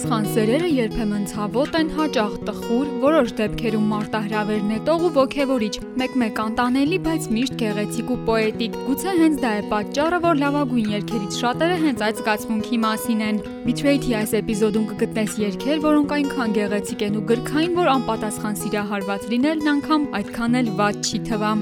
Անպատասխան սերերը երբեմն ցավոտ են, հաճախ տխուր, որոշ դեպքերում մարտահրավեր նետող ու ոգևորիչ, մեկ-մեկ անտանելի, բայց միշտ գեղեցիկ ու պոետիկ։ Գուցե հենց դա է պատճառը, որ լավագույն երգերից շատերը հենց այդ զգացմունքի մասին են։ Betrayed-ի այս էպիզոդում կգտնես երգեր, որոնք այնքան գեղեցիկ են ու գրքային, որ անպատասխան սիրահարված լինելն անգամ այդքան էլ վատ չի թվա։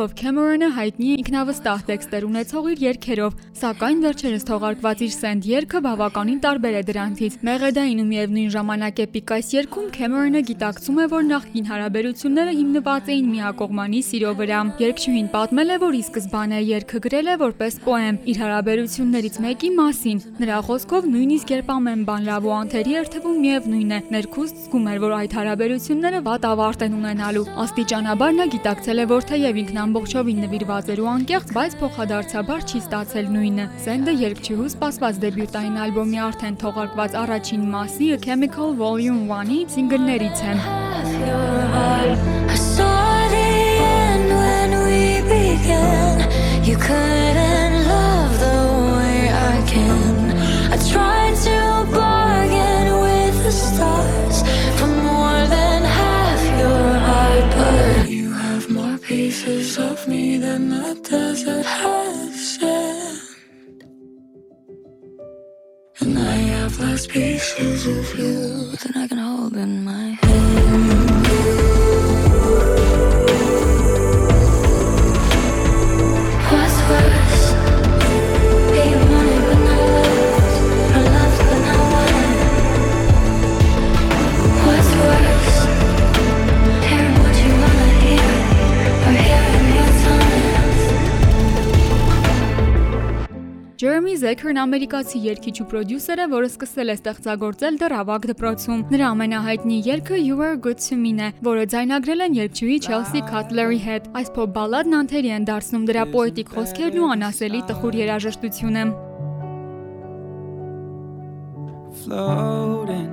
Դով Քեմերոնը հայտնի է ինքնավստահ տեքստեր ունեցող իր երգերով, սակայն վերջերս թողարկված իր Send երգը բավականին տարբեր է դրանցից։ Մեղեդային ու միևնույն ժամանակ էպիկ այս երգում Քեմերոնը գիտակցում է, որ նախկին հարաբերությունները հիմնված էին միակողմանի սիրո վրա։ Երգչուհին պատմել է, որ ի սկզբանե երգը գրել է որպես պոեմ իր հարաբերություններից մեկի մասին։ Նրա խոսքով նույնիսկ երբ ամեն բան լավ ու անթերի էր թվում միևնույն է, ներքուստ զգում էր, որ այդ հարաբերությունները վատ ավարտ են ունենալու։ Աստիճանաբար նա գիտակցել է, որ թեև ինքն ամբողջովին նվիրված էր ու անկեղծ, բայց փոխադարձաբար չի ստացել նույնը։ Սենդը երգչուհու սպասված դեբյուտային ալբոմի արդեն թողարկված առաջին մասի A Chemical Volume 1-ի սինգլներից began. You couldn't love the way I can. I tried to bargain with the stars for more than half your heart, but you pieces of me than the desert has sand. And I have less pieces of you than I can hold in my hand. Ջերեմի Զեքերն ամերիկացի երգիչ ու պրոդյուսեր է, որը սկսել է ստեղծագործել դեռ ավագ դպրոցում։ Նրա ամենահայտնի երգը You Were Good to Me-ն է, որը ձայնագրել են երգչուհի Chelsea Cutler-ի հետ։ Այս փոփ բալադն անթերի են դարձնում դրա պոետիկ խոսքերն ու անասելի տխուր երաժշտությունը։ floating,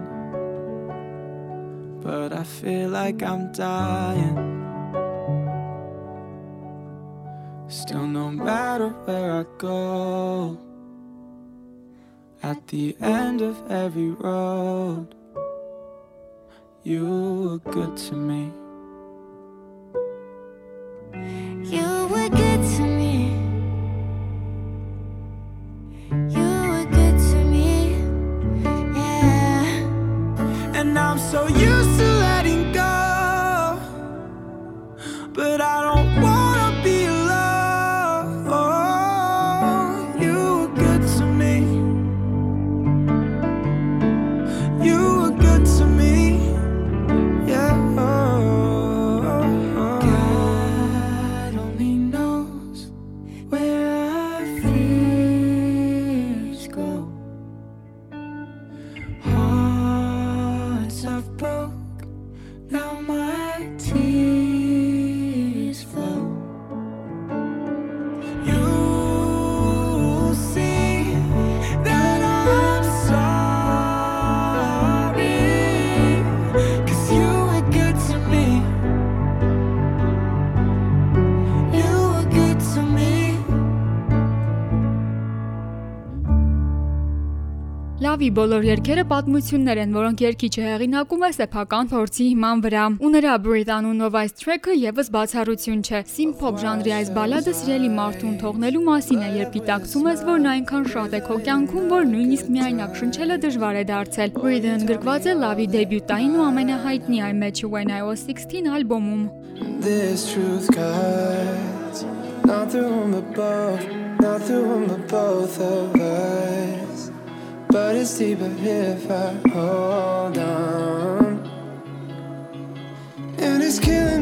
but I feel like I'm dying. Still, no matter where I go, at the end of every road, you were good to me. You were good to me. You were good to me. Yeah. And I'm so used to letting go, but I eternity. Լավի բոլոր երգերը պատմություններ են, որոնք երգիչը հեղինակում է սեփական փորձի հիման վրա։ Ու նրա Breathe անունով այս track-ը եւս բացառություն չէ։ Synth-pop ժանրի այս բալադը սիրելի մարդուն թողնելու մասին է, երբ գիտակցում ես, որ նա այնքան շատ է քո կյանքում, որ նույնիսկ միայնակ շնչելը դժվար է դարձել։ Breathe-ը ընդգրկված է Լավի դեբյուտային ու ամենահայտնի I Met You When I Was 16 ալբոմում։ This truth cuts not through but both, not through but both of us. But it's deeper if I hold on. And it's killing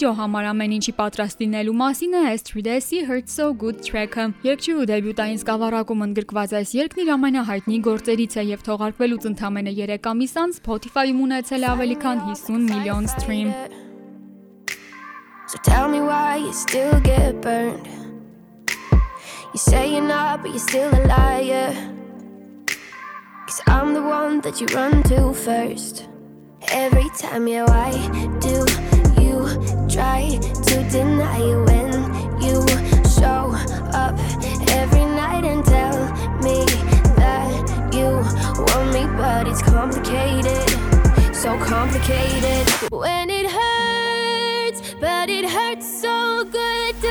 սիրո համար ամեն ինչի պատրաստ լինելու մասին է Estridesi Hurt So Good track-ը։ Երգչուհու դեբյուտային սկավառակում ընդգրկված այս երգն իր ամենահայտնի գործերից է եւ թողարկվելուց ընդամենը 3 ամիս անց Spotify-ում ունեցել է ավելի քան 50 միլիոն stream։ So tell me why you still get burned. You say you're not, but you're still a liar. Cause I'm the one that you run to first. Every time, yeah, why do try to deny when you show up every night and tell me that you want me? But it's complicated, so complicated. When it hurts, but it hurts so good.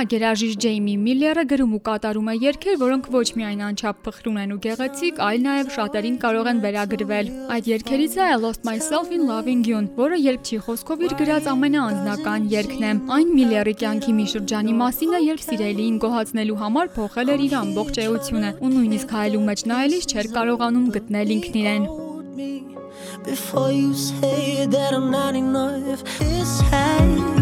Սկսնակ երաժիշտ Ջեյմի Միլլերը գրում ու կատարում է երգեր, որոնք ոչ միայն անչափ փխրուն են ու գեղեցիկ, այլ նաև շատերին կարող են վերագրվել։ Այդ երգերից է I Lost Myself in Loving You, որը երգչի խոսքով իր գրած ամենաանձնական երգն է։ Այն Միլլերի կյանքի մի շրջանի մասին է, երբ սիրելիին գոհացնելու համար փոխել էր իր ամբողջ էությունը ու նույնիսկ հայելու մեջ նայելիս չէր կարողանում գտնել ինքն իրեն։ before you say that I'm not enough. It's hate.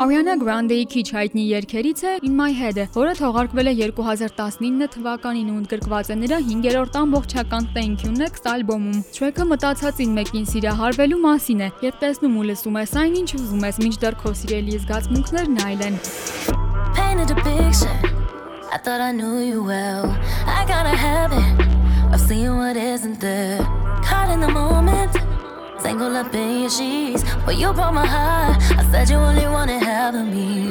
Ariana Grande-ի քիչ հայտնի երգերից է In My Head-ը, որը թողարկվել է 2019 թվականին ու ընդգրկված է նրա 5-րդ ամբողջական Thank You Next ալբոմում։ Track-ը մտածածին մեկին սիրահարվելու մասին է, երբ տեսնում ու լսում ես այն, ինչ ուզում ես, մինչդեռ քո սիրելի զգացմունքներն այլ են։ painted a picture. I thought I knew you well. I got a habit of seeing what isn't there. Caught in the moment, tangled up in your sheets. But you broke my heart. I said you only wanted half of me.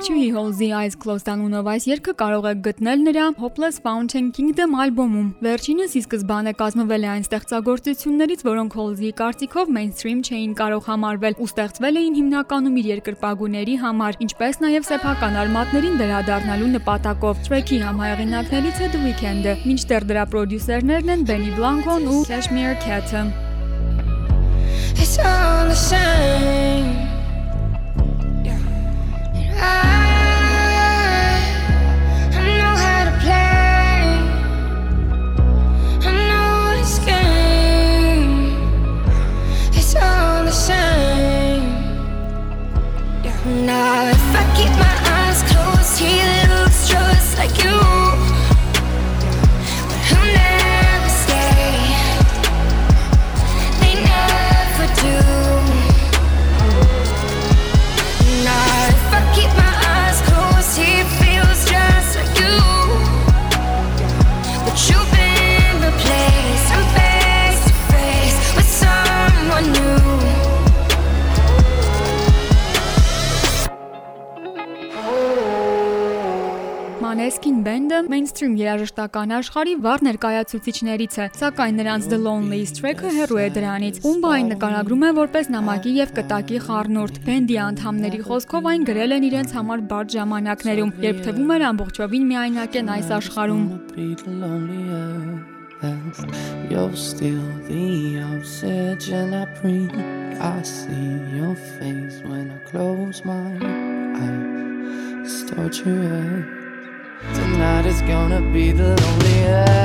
Երկչուհի Halsey Eyes Closed անունով այս երգը կարող եք գտնել նրա Hopeless Fountain Kingdom ալբոմում։ Վերջինս ի սկզբանե կազմվել է այն ստեղծագործություններից, որոնք Halsey-ի կարծիքով mainstream չէին կարող համարվել ու ստեղծվել էին հիմնականում իր երկրպագուների համար, ինչպես նաև սեփական արմատներին վերադառնալու նպատակով։ Track-ի համահեղինակներից է The Weeknd-ը, մինչդեռ դրա պրոդյուսերներն են Benny Blanco-ն ու Cashmere Cat-ը։ It's all the same. And night Maneskin Band-ը mainstream երաժշտական աշխարհի վառ ներկայացուցիչներից է, սակայն նրանց The Loneliest Track-ը հեռու է դրանից։ Ումբը այն նկարագրում է որպես նամակի եւ կտակի խառնուրդ։ Բենդի անդամների խոսքով այն գրել են իրենց համար բարդ ժամանակներում, երբ թվում էր ամբողջովին միայնակ են այս աշխարհում։. You're still the oxygen I breathe. I see your face when I close my eyes. It's torture. Tonight is gonna be the loneliest.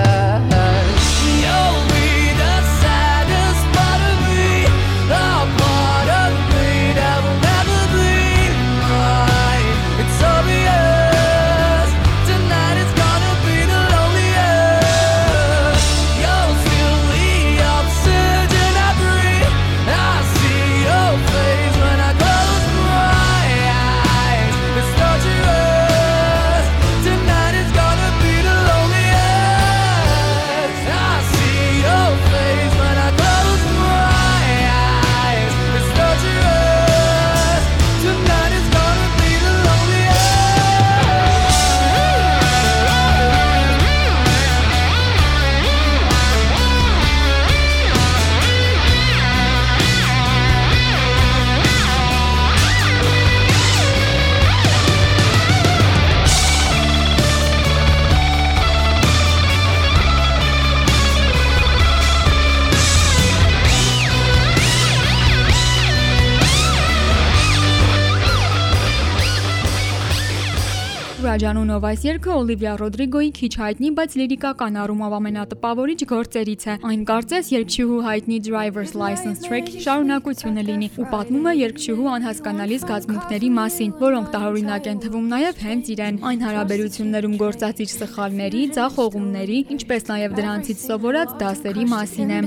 Ռաջանունով այս երգը Օլիվիա Ռոդրիգոյի քիչ հայտնի, բայց լիրիկական առումով ամենատպավորիչ գործերից է։ Այն կարծես երգչուհու հայտնի Driver's License Track շարունակությունը լինի ու պատմում է երգչուհու անհասկանալի զգացմունքների մասին, որոնք տարօրինակ են թվում նաև հենց իրեն։ Այն հարաբերություններում գործած իր սխալների, ձախողումների, ինչպես նաև դրանցից սովորած դասերի մասին է։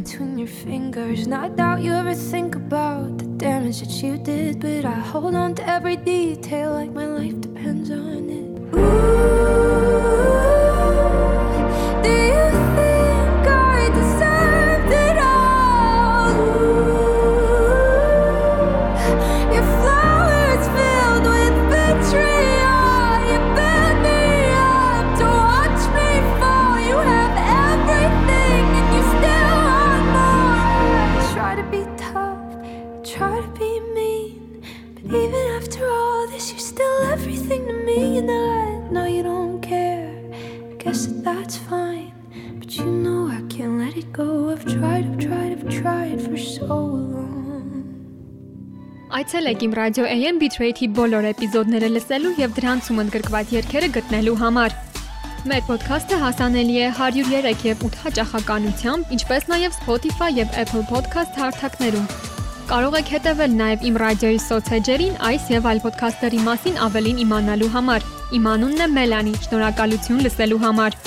damage that you did, but I hold on to every detail like my life depends on it. Ooh, tried, I've tried, I've tried for so long. Այցելեք իմ ռադիո AM Bitrate-ի բոլոր էպիզոդները լսելու եւ դրանցում ընդգրկված երգերը գտնելու համար։ Մեր ոդքասթը հասանելի է 103 եւ 8 հաճախականությամբ, ինչպես նաեւ Spotify եւ Apple Podcast հարթակներում։ Կարող եք հետևել նաև իմ ռադիոյի սոցհեջերին այս եւ այլ ոդքասթերի մասին ավելին իմանալու համար։ Իմ անունն է Մելանի։ Շնորհակալություն լսելու համար։